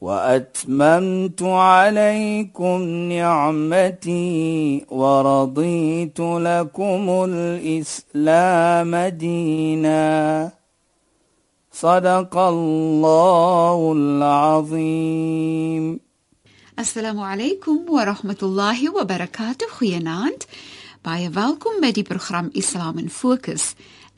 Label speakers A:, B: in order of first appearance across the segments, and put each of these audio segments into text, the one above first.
A: وأتممت عليكم نعمتي ورضيت لكم الإسلام دينا. صدق الله العظيم.
B: السلام عليكم ورحمه الله وبركاته خيانات باي welkom bij die program Islam in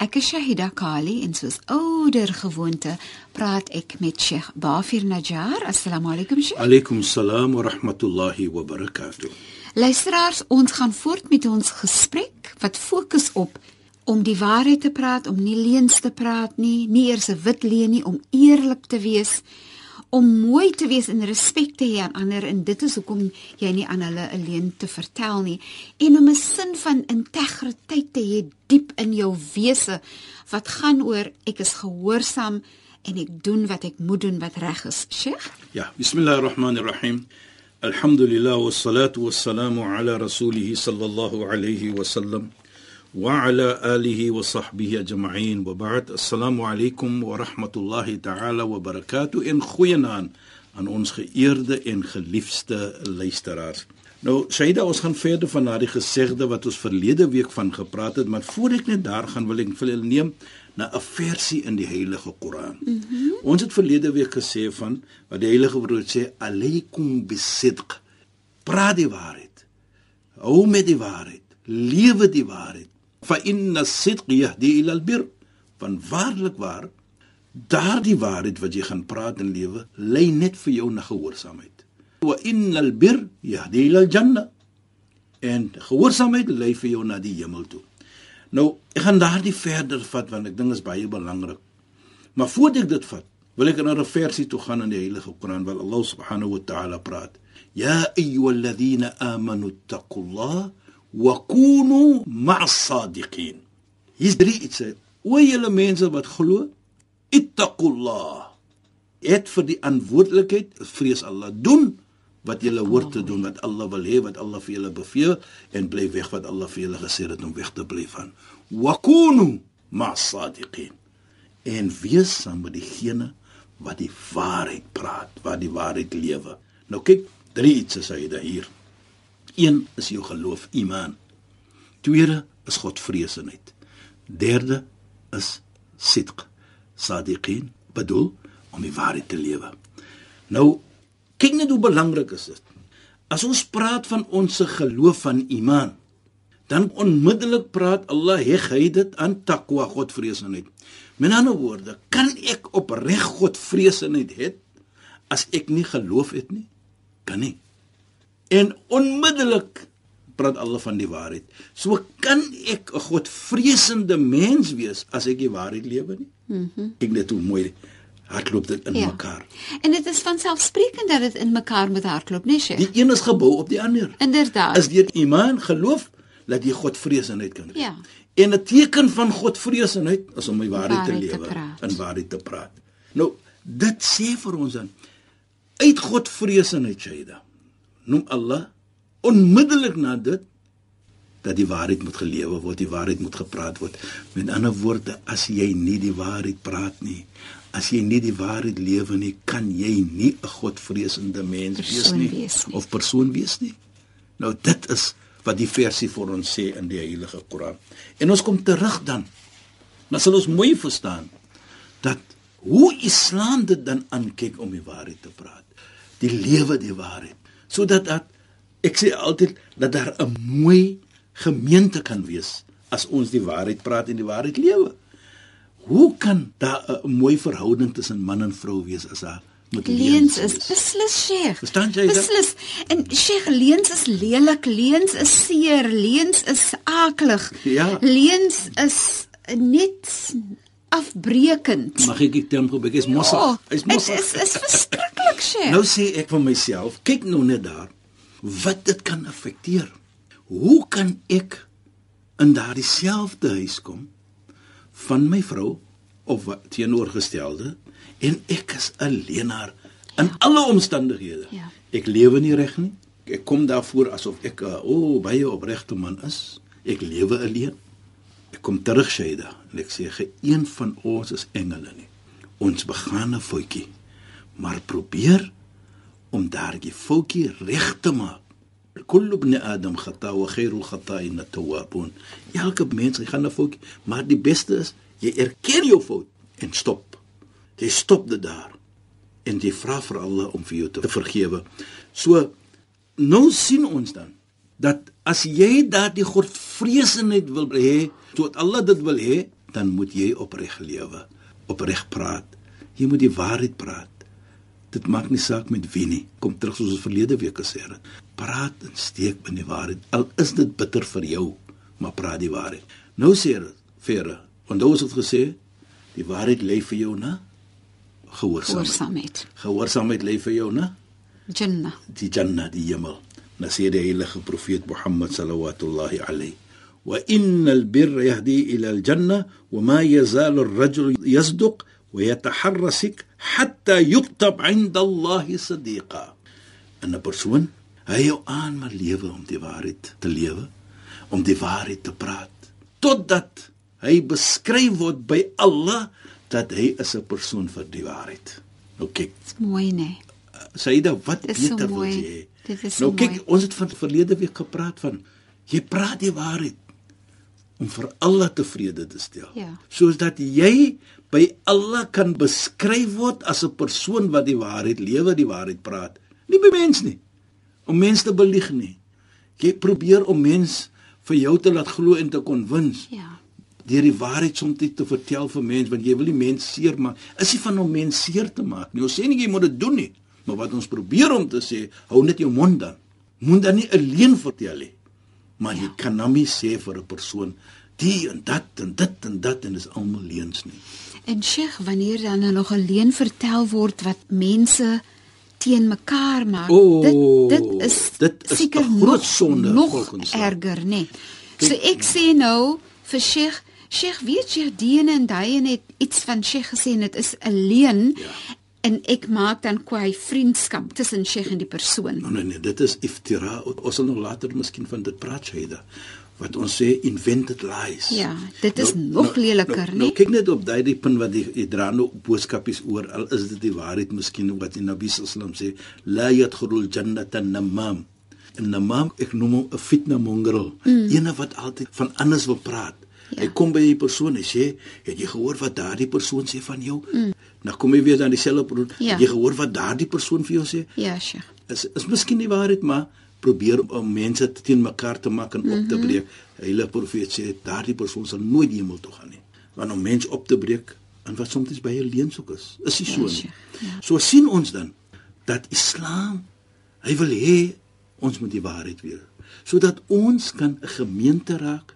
B: Ek is Shahida Kali en soos ouer gewoonte praat ek met Sheikh Dafir Najjar. Assalamu alaykum Sheikh.
C: Alaykum salaam wa rahmatullahi wa barakatuh.
B: Luisteraars, ons gaan voort met ons gesprek wat fokus op om die waarheid te praat, om nie leuns te praat nie, nie eers 'n wit leuen nie, om eerlik te wees om mooi te wees en respek te hê aan ander en dit is hoekom jy nie aan hulle alleen te vertel nie. En om 'n sin van integriteit te hê diep in jou wese wat gaan oor ek is gehoorsaam en ek doen wat ek moet doen wat reg is. Sheikh?
C: Ja bismillahirrahmanirrahim. Alhamdulillah wassalatu wassalamu ala rasulih sallallahu alayhi wa sallam وعلى آله وصحبه أجمعين وبعد السلام عليكم ورحمة الله تعالى وبركاته إن خوينان aan ons geëerde en geliefde luisteraars. Nou, Saida, ons gaan verder van na die gesegde wat ons verlede week van gepraat het, maar voor ek net daar gaan wil ek vir julle neem na 'n versie in die Heilige Koran. Mm -hmm. Ons het verlede week gesê van wat die Heilige Woord sê, alaykum bisidq. Praat die waarheid. Hou met die waarheid. Lewe die waarheid fa inna as-sidq yahdi ila al-bir van waarlik waar daardie waarheid wat jy gaan praat in lewe lei net vir jou na gehoorsaamheid. Wa inna al-bir yahdi ila al-janna en gehoorsaamheid lei vir jou na die hemel toe. Nou ek gaan daardie verder vat want ek dink is baie belangrik. Maar voordat ek dit vat wil ek na 'n versie toe gaan in die heilige Koran waar Allah subhanahu wa ta'ala praat. Ya ayyuhalladhina amanu taqullaha wa kunu ma'as sadiqin. Hier's drie iets. O julle mense wat glo, ittaqullah. Et vir die antwoordelikheid, vrees Allah. Doen wat julle hoort te doen, wat Allah wil hê, wat Allah vir julle beveel en bly weg wat Allah vir julle gesê het om weg te bly van. Wa kunu ma'as sadiqin. En wees saam met diegene wat die waarheid praat, wat die waarheid lewe. Nou kyk, drie iets is hy daar hier. Een is jou geloof, iman. Tweede is Godvreesenheid. Derde is sidq, sadiqin, bedoel om die waarheid te lewe. Nou, kyk net hoe belangrik is dit. As ons praat van ons geloof van iman, dan onmiddellik praat Allah heg hy dit aan takwa, Godvreesenheid. Met ander woorde, kan ek opreg Godvreesenheid hê as ek nie geloof het nie? Kan nie. En onmiddellik praat alle van die waarheid. So kan ek 'n godvreesende mens wees as ek die waarheid lewe nie? Mhm. Mm ek net hoe mooi hardloop dit in ja. mekaar.
B: En dit is van selfsprekend dat dit in mekaar met hardloop, nee sye.
C: Die een is gebou op die ander.
B: Inderdaad.
C: Is dit iman, geloof dat jy godvreesendheid kan hê.
B: Ja.
C: En 'n teken van godvreesendheid is om die waarheid, waarheid te lewe en waarheid te praat. Nou, dit sê vir ons dan uit godvreesendheid, Shaida noem Allah onmiddellik na dit dat die waarheid moet gelewe word, die waarheid moet gepraat word. Met ander woorde, as jy nie die waarheid praat nie, as jy nie die waarheid lewe nie, kan jy nie 'n godvreesende mens wees nie, wees nie of persoon wees nie. Nou dit is wat die versie vir ons sê in die Heilige Koran. En ons kom terug dan. Maar sal ons mooi verstaan dat hoe Islam dit dan aankyk om die waarheid te praat. Die lewe die waarheid sodat dat ek sê altyd dat daar 'n mooi gemeente kan wees as ons die waarheid praat en die waarheid lewe. Hoe kan daar 'n mooi verhouding tussen man en vrou wees as daar met
B: leuns is? Beslis, Sheikh.
C: Verstaan jy dit?
B: Beslis. En Sheikh, leuns is lelik, leuns is seer, leuns is aklig.
C: Ja.
B: Leuns is net afbreekend.
C: Mag ek dit tempo bietjie is mossig.
B: Hy's mossig. Dit is is verskriklik, Sheikh.
C: Nou sê ek vir myself, kyk nou net daar. wat dit kan affekteer. Hoe kan ek in daardie selfde huis kom van my vrou of wat teenoorgestelde en ek is 'n leenaar in alle omstandighede.
B: Ja.
C: Ek lewe nie reg nie. Ek kom daarvoor asof ek 'n o oh, baie opregte man is. Ek lewe alleen. Ek kom terug Shaida en ek sê geen van ons is engele nie. Ons begaan 'n foutjie. Maar probeer om daardie foutjie reg te maak. Kullu ibn Adam khata wa khairul khata'in at-tawwabun. Elke mens gaan 'n foutjie, maar die beste is jy erken jou fout en stop. Jy stop dit daar en jy vra vir Allah om vir jou te vergewe. So nou sien ons dan dat as jy daardie godvreesenheid wil hê, sodat Allah dit wil hê, dan moet jy opreg lewe, opreg praat. Jy moet die waarheid praat. Dit maak nie saak met wie nie. Kom terug soos ons verlede week gesê het. Praat en steek binne die waarheid. Al is dit bitter vir jou, maar praat die waarheid. Nou sê verre. Want ons het gesê die waarheid lê vir jou na gehoorsaamheid.
B: Gehoorsaamheid.
C: Gehoorsaamheid lê vir jou na
B: Jannah.
C: die Jannah, die hemel. Na sê die heilige profeet Mohammed sallallahu alayhi wa innal birra yahdi ila al-jannah wa ma yazalu ar-rajul yasduq wa yataharrasik hatta yuktab 'inda Allah sadiqa. 'n persoon hy hou aan met lewe om die waarheid te lewe, om die waarheid te praat, totdat hy beskryf word by Allah dat hy is 'n persoon vir die waarheid. Nou kyk,
B: Dis mooi, né?
C: Saida, wat
B: Dit is so
C: beter wil jy hê?
B: Dit is so
C: nou kyk,
B: mooi.
C: ons het van verlede week gepraat van jy praat die waarheid om vir Allah tevrede te stel.
B: Ja.
C: Soos dat jy by Allah kan beskryf word as 'n persoon wat die waarheid lewe, die waarheid praat. Nie by mens nie. Om mense te belieg nie. Jy probeer om mens vir jou te laat glo en te konwins
B: Ja.
C: deur die waarheid soms te vertel vir mense want jy wil nie mense seermaak. Is nie van om mense seer te maak nie. Ons sê nie jy moet dit doen nie, maar wat ons probeer om te sê, hou net jou mond dan. Moet dan nie 'n leuen vertel nie. Maar jy kan nou nie sê vir 'n persoon die en dat en dit en dat en dis almal leuns nie.
B: En Sheikh, wanneer dan nou nog 'n leuen vertel word wat mense teen mekaar maak,
C: O,
B: dit dit is
C: dit is
B: seker
C: 'n groot sonde
B: nog
C: volgens jou.
B: erger, nê. Nee. So ek sê nou vir Sheikh, Sheikh, weet jy die ene en daai een het iets van Sheikh gesê en dit is 'n leuen.
C: Ja.
B: En ek maak dan kwai vriendskap tussen Sheikh en die persoon.
C: Nee nee nee, dit is iftira. Ons sal nog later miskien van dit praat Shaida. Wat ons sê invented lies.
B: Ja, dit is nog leliker,
C: nou,
B: né?
C: Nou kyk net op daai punt wat die, dra nou boodskapies oor al is dit die waarheid miskien wat die Nabi sallam sê la yadkhulul jannata namam. 'n Namam ek noem hom 'n fitna mongrel. Mm. Ene wat altyd van anders wil praat.
B: Ja.
C: Hy kom by die persoon en sê, "Het jy gehoor wat daardie persoon sê van jou?" Mm. Nou kom jy weer aan dieselfde persoon.
B: Ja.
C: Jy gehoor wat daardie persoon vir jou sê?
B: Ja, Sheikh.
C: is is miskien nie waarheid maar probeer om mense teen mekaar te maak en op
B: Mhm.
C: te breek. Heilige profeet sê daardie persoon sal nooit die hemel toe gaan nie. Want om mens op te breek en wat soms by 'n leuen soek is, is nie so
B: Ja,
C: nie.
B: sure. Ja.
C: So sien ons dan dat Islam hy wil hê ons moet die waarheid weet sodat ons kan 'n gemeente raak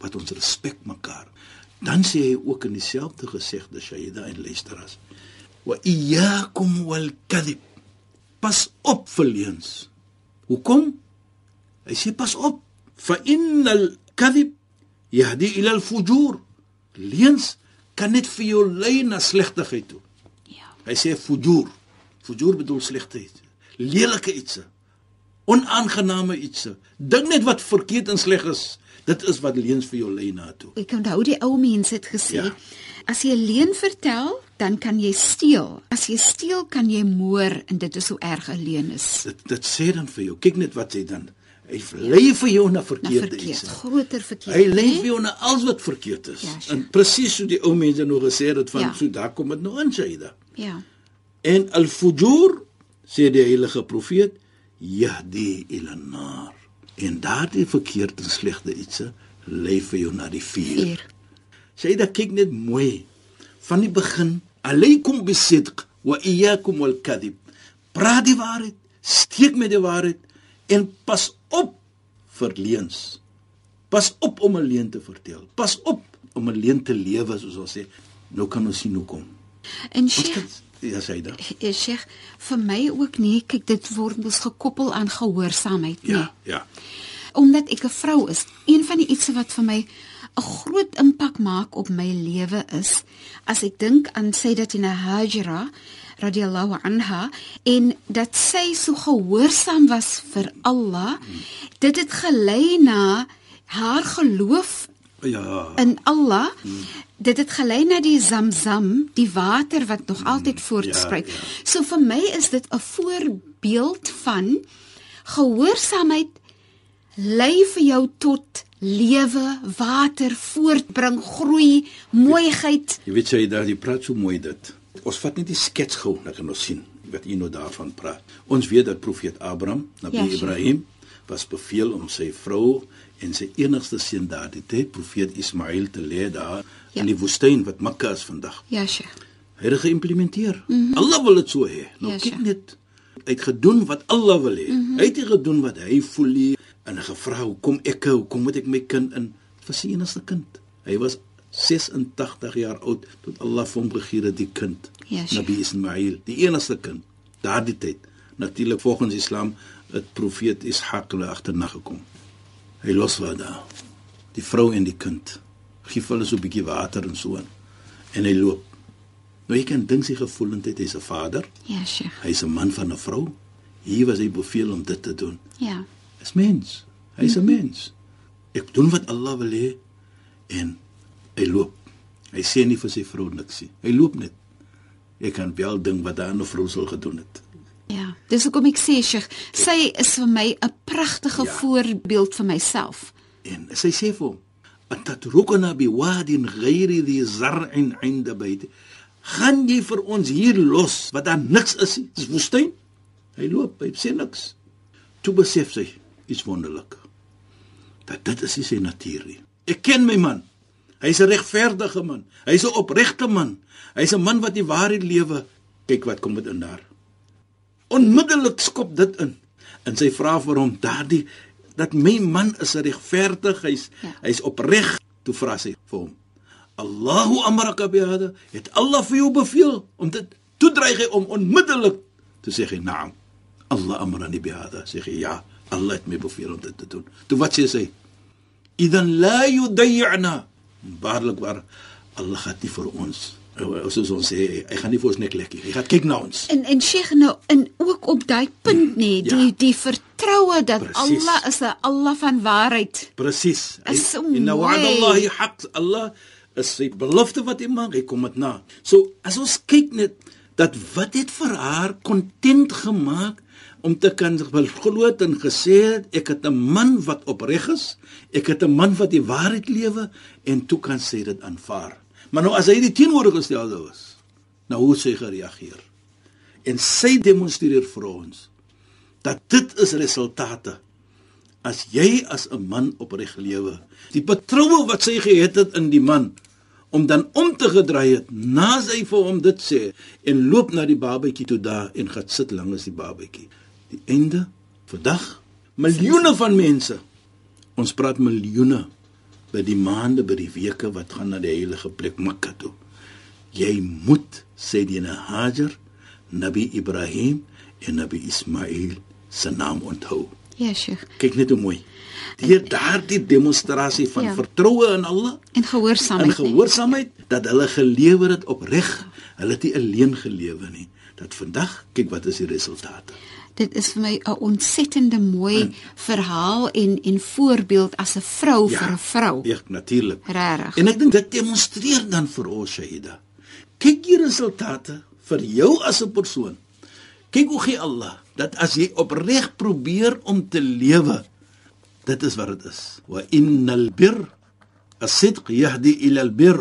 C: wat ons respek mekaar. Dan sê hy ook in dieselfde gesegde Shaida en luisteraars wa iyyakum wal kadhib pas op vir leuns. Hoekom? Hy sê pas op. Fa innal kadhib yahdi ila al fujur. Leuns kan net vir jou lei na slegtigheid toe.
B: Ja.
C: Hy sê fujur. Fujur bedoel slegheid. Lelike iets. Onaangename iets. Dink net wat verkeerd en sleg is. Dit is wat leuns vir jou lei na toe.
B: Ek onthou die ou mense het gesê,
C: Ja.
B: As jy 'n leuen vertel, dan kan jy steel. As jy steel, kan jy moor en dit is hoe erg 'n leuen is.
C: Dit dit sê dan vir jou. Kyk net wat hy dan. Hy lei vir jou na
B: Na
C: verkeerde
B: verkeerd,
C: iets.
B: groter verkeerd.
C: Hy lei vir jou na alles wat verkeerd is.
B: Ja, sure.
C: en presies so die ou mense nou gesê het van
B: Ja.
C: so daar kom dit nou aan Shaida.
B: Ja.
C: En al-fujur sê die heilige profeet yahdi ila nar. En daardie verkeerde en slegte iets lei vir jou na die vuur.
B: Vier.
C: Shaida kyk net mooi van die begin alaykum bisidq wa iyyakum wal kadhib. Praat die waarheid, steek met die waarheid en pas op vir leuns. Pas op om 'n leuen te vertel. Pas op om 'n leuen te lewe soos ons sê. Nou kan ons sien.
B: En
C: Ons
B: Sheikh,
C: kan Ja, sê dit.
B: Eh, Sheikh, vir my ook nie. Kyk, dit word mos gekoppel aan gehoorsaamheid, nee.
C: Ja, ja.
B: Omdat ek 'n vrou is. Een van die ietsie wat vir my 'n groot impak maak op my lewe is as ek dink aan Sayyidatina Hajira radhiyallahu anha en dat sy so gehoorsaam was vir Allah, dit het gelei na haar geloof
C: Ja.
B: in Allah. Dit het gelei na die Zamzam, die water wat nog altyd voortspruit.
C: ja.
B: So vir my is dit 'n voorbeeld van gehoorsaamheid lei vir jou tot lewe, water, voortbring, groei, mooiheid.
C: Jy weet jy daar jy praat so mooi dit. Ons vat net die skets gou dan kan ons sien wat jy nou daarvan praat. Ons weet dat profeet Abraham, Nabi
B: Ja.
C: Ibrahim was beveel om sy vrou en sy enigste seun daardie tyd profeet Ismail te lê daar
B: Ja.
C: in die woestyn wat Mekka is vandag.
B: Ja, Sheikh.
C: Hy het geïmplementeer. Mm -hmm. Allah wil dit so hê. Nou
B: Ja,
C: kyk net. Hy het gedoen wat Allah wil hê. Mm -hmm. Hy het nie gedoen wat hy voel nie en gevra hoekom ek hoekom moet ek my kind in vir sy enigste kind. Hy was 86 jaar oud tot Allah hom gegee het die kind.
B: Ja, sure.
C: Nabi Ismail, die enigste kind daardie tyd. Natuurlik volgens Islam het profeet Ishaq hulle agterna gekom. Hy los haar daar. Die vrou en die kind. Vir hulle so 'n bietjie water en so aan. En hy loop. Nou jy kan dink sy gevoelendheid, hy's 'n vader,
B: Ja, Sheikh.
C: hy's 'n man van 'n vrou. Hier was hy beveel om dit te doen.
B: Ja.
C: Hy's mens. Hy's 'n mens. Ek doen wat Allah wil hê en hy loop. Hy sê nie vir sy vrou niks nie. Hy loop net. Ek kan wel dink wat daai ander vrou sou gedoen het.
B: Ja, dis hoekom ek sê Sheikh, sy is vir my 'n pragtige
C: Ja.
B: voorbeeld vir myself.
C: En sy sê vir hom: "Atatrukuna biwadin ghairi dhi zar'in 'inda bayti." Gaan jy vir ons hier los wat daar niks is nie? Dis woestyn. Hy loop, hy sê niks. Toe besef sy iets wonderlik. Dat dit is nie sy natuur nie. Ek ken my man. Hy's 'n regverdige man. Hy's 'n opregte man. Hy's 'n man wat die waarheid lewe. Kyk wat kom dit in daar. Onmiddellik skop dit in. En sy vra vir hom daardie dat my man is regverdig, hy's
B: ja.
C: hy's opreg. Toe vra sy vir hom: "Allahu amaraka bi hada?" Het Allah vir jou beveel om dit toe dreig hy om onmiddellik toe sê hy: "Naam." Allah amarani bi hada. Sê hy: "Ja, Allah het my beveel om dit te doen." Toe wat sê sy? "Idan la yudayyana." Waarlik waar Allah gaan nie vir ons soos ons sê, hy gaan nie vir ons nek lekkie. Hy gaan kyk na ons.
B: En en Sheikh nou en ook op daai punt nê,
C: Ja.
B: die die vertroue dat
C: Precies.
B: Allah is 'n Allah van waarheid.
C: Presies.
B: Is so
C: Inna
B: mooi.
C: wa'dallahi haqq. Allah is sy belofte wat hy maak, hy kom dit na. So as ons kyk net dat wat het vir haar kontent gemaak om te kan glo en gesê het ek het 'n man wat opreg is, ek het 'n man wat die waarheid lewe en toe kan sy dit aanvaar. Maar nou as hy die teenoorgestelde was, nou hoe sy gereageer. En sy demonstreer vir ons dat dit is resultate as jy as 'n man opreg lewe, die betroue wat sy gehet het in die man om dan om te gedraai het na sy vir hom dit sê en loop na die babatjie toe daar en gaan sit langs die babatjie. Die einde vandag miljoene van mense. Ons praat miljoene by die maande, by die weke wat gaan na die heilige plek Mekka toe. Jy moet sê die Hajar, Nabi Ibrahim en Nabi Ismail se naam onthou.
B: Ja, Sheikh.
C: Kyk net hoe mooi. Deur daardie demonstrasie van
B: Ja.
C: vertroue in Allah
B: En
C: en
B: gehoorsaamheid. nê?
C: gehoorsaamheid dat hulle gelewer het opreg, hulle het nie alleen gelewe nie. Dat vandag, kyk wat is die resultate.
B: Dit is vir my 'n ontsettende mooi verhaal en en voorbeeld as 'n vrou vir 'n vrou.
C: Ja, natuurlik.
B: Regtig.
C: En ek dink dit demonstreer dan vir ons Shahida. Kyk die resultate vir jou as 'n persoon. Kyk hoe gee Allah dat as jy opreg probeer om te lewe, dit is wat dit is. Wa innal bir as-sidq yahdi ila al-bir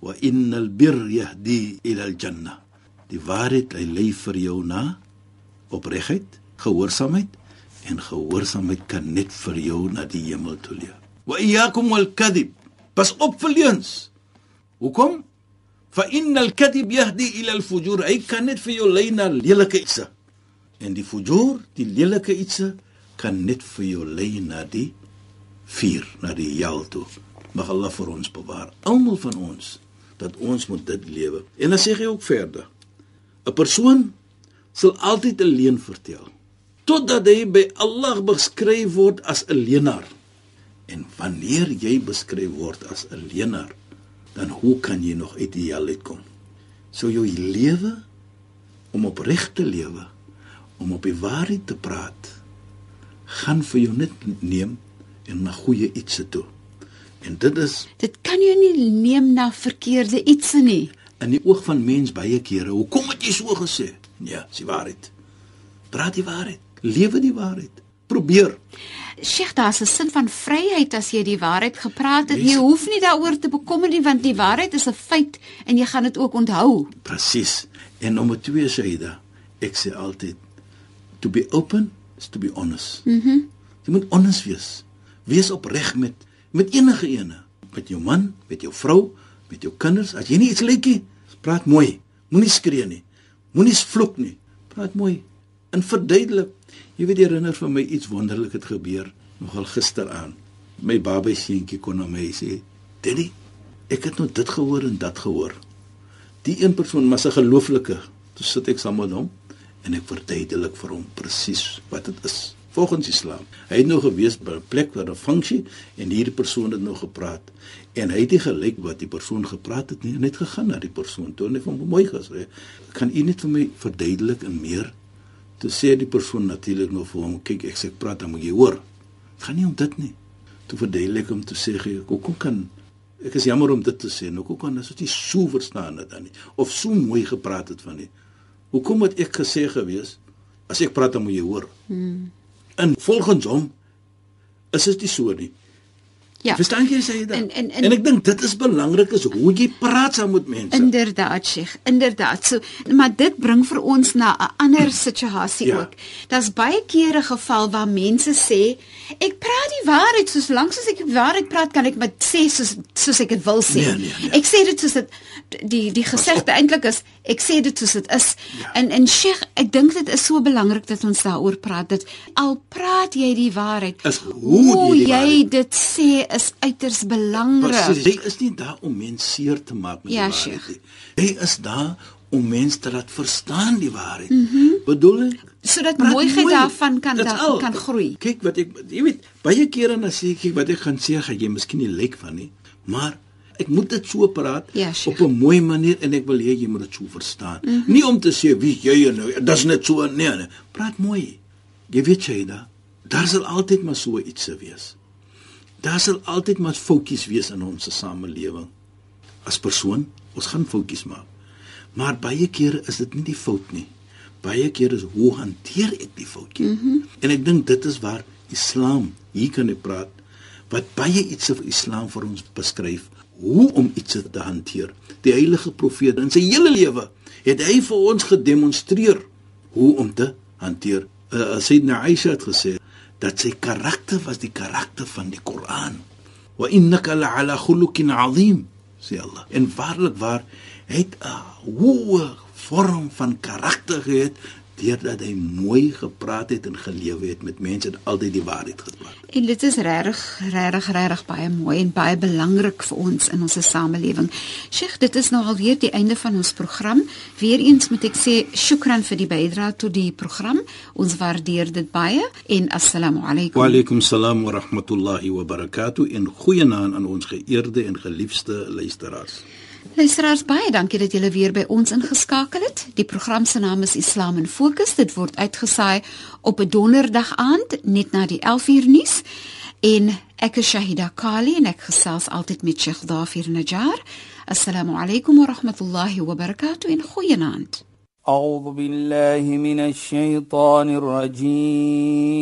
C: wa innal bir yahdi ila al-jannah. Die waarheid lei vir jou na opregheid, gehoorsaamheid en gehoorsaamheid kan net vir jou na die hemel toe lei. Wa iyyakum wal kadhib. Pas op vir leuns. Hoekom? Fa innal kadhib yahdi ila al fujur. Hy kan net vir jou lei na lelike iets. En die fujur, die lelike iets kan net vir jou lei na die vuur, na die hel toe. Mag Allah vir ons bewaar, almal van ons, dat ons moet dit lewe. En dan sê hy ook verder: 'n Persoon sal altyd 'n leuen vertel totdat hy by Allah beskryf word as 'n leienaar. En wanneer jy beskryf word as 'n leienaar, dan hoe kan jy nog uit die hel uitkom? So jou lewe om opreg te lewe, om op die waarheid te praat, gaan vir jou net neem en na goeie ietsie toe. En dit is
B: Dit kan jy nie neem na verkeerde ietsie nie.
C: in die oog van mens baie kere. Hoekom het jy so gesê? Nee, dis die waarheid. Praat die waarheid. Lewe die waarheid. Probeer.
B: Sheikh, daar's 'n sin van vryheid as jy die waarheid gepraat het.
C: Yes.
B: Jy hoef nie daaroor te bekommer nie want die waarheid is 'n feit en jy gaan dit ook onthou.
C: Presies. En nommer 2 Saida, ek sê altyd to be open is to be honest. Mhm. Mm jy moet honest wees. Wees opreg met met enige ene, met jou man, met jou vrou, met jou kinders. As jy nie iets lyk nie, praat mooi. Moenie skree nie. Moenie vloek nie. Praat mooi en verduidelik. Jy weet jy herinner vir my iets wonderlik het gebeur nogal gisteraan. My babai seentjie kon na my sê, "Daddy, ek het nou dit gehoor en dat gehoor." Die een persoon was 'n gelooflike. Toe sit ek saam met hom en ek verduidelik vir hom presies wat dit is volgens Islam. Hy het nou gewees by 'n plek waar 'n funksie en hierdie persoon het nou gepraat en hy het nie gelyk wat die persoon gepraat het nie en net gegaan na die persoon toe en hy het hom mooi gesê. Kan u net vir my verduidelik en meer? Toe sê die persoon natuurlik nou vir hom, kyk ek sê ek praat dan moet jy hoor. Dit gaan nie om dit nie. Toe verduidelik hom toe sê hy, hoekom kan ek is jammer om dit te sê, nou hoekom kan as dit so verstaan het dan nie of so mooi gepraat het van nie. Hoekom het ek gesê gewees as ek praat dan moet jy hoor? Hmm. En volgens hom is dit nie so nie.
B: Ja.
C: Verstaan jy sê dit?
B: En- en- en-
C: en ek dink dit is belangrik is hoe jy praat saam met mense.
B: Inderdaad, Sheikh, inderdaad. So, maar dit bring vir ons na 'n ander situasie
C: Ja.
B: ook. Daar's baie kere geval waar mense sê, ek praat die waarheid, soos lank as ek die waarheid praat, kan ek maar sê soos soos ek dit wil sê.
C: Nee, nee, nee.
B: Ek sê dit soos dit die die gesegde eintlik is, ek sê dit soos dit is.
C: Ja.
B: En en Sheikh, ek dink dit is so belangrik dat ons daaroor praat. Dat al praat jy die waarheid,
C: Is hoe jy die
B: jy
C: waarheid-
B: dit sê is uiters belangrik.
C: Presies. Jy is nie daar om mense seer te maak met
B: Ja,
C: die waarheid nie. Jy is daar om mense te laat verstaan die waarheid. Mm -hmm. Bedoel ek?
B: Sodat mooiheid
C: mooi.
B: daarvan kan
C: That's
B: da-
C: all.
B: kan groei.
C: Kyk wat ek jy weet, baie kere dan sê ek kyk wat ek gaan sê, gaan jy miskien nie lyk van nie, maar ek moet dit so praat
B: Ja, Sheikh.
C: op 'n mooi manier en ek wil hê jy moet dit so verstaan. Mm -hmm. Nie om te sê wie jy en nou, dis net so nee, nee. Praat mooi. Jy weet jy da, daar sal altyd maar so iets se wees. Daar sal altyd maar foutjies wees in ons samelewing. As persoon, ons gaan foutjies maak. Maar baie kere is dit nie die fout nie. Baie kere is hoe hanteer ek die foutjie? Mm -hmm. En ek dink dit is waar Islam, hier kan ek praat, wat baie iets van Islam vir ons beskryf, hoe om iets te hanteer. Die heilige profeet in sy hele lewe het hy vir ons gedemonstreer hoe om te hanteer. Uh, Sayyidina Aisha het gesê dat sy karakter was die karakter van die Koran. Wa innaka la'ala khuluqin 'azim, sê Allah. En waarlik waar het 'n hoë vorm van karakter gehad deurdat hy mooi gepraat het en gelewe het met mense en altyd die waarheid gepraat. het.
B: En dit is regtig regtig regtig baie mooi en baie belangrik vir ons in ons samelewing. Sheikh, dit is nou alweer die einde van ons program. Weereens moet ek sê shukran vir die bydrae tot die program. Ons waardeer dit baie en assalamu alaykum.
C: Wa alaykum salaam wa rahmatullahi wa barakatuh en goeienaand aan ons geëerde en geliefde luisteraars.
B: Luisteraars, baie dankie dat julle weer by ons ingeskakel het. Die program se naam is Islam in Fokus. Dit word uitgesaai op 'n donderdag aand net na die 11uur nuus. En ek is Shahida Kali en ek gesels altyd met Sheikh Dafir Najjar. Assalamu alaykum wa rahmatullahi wa barakatuh en goeienaand.
A: أعوذ بالله من الشيطان الرجيم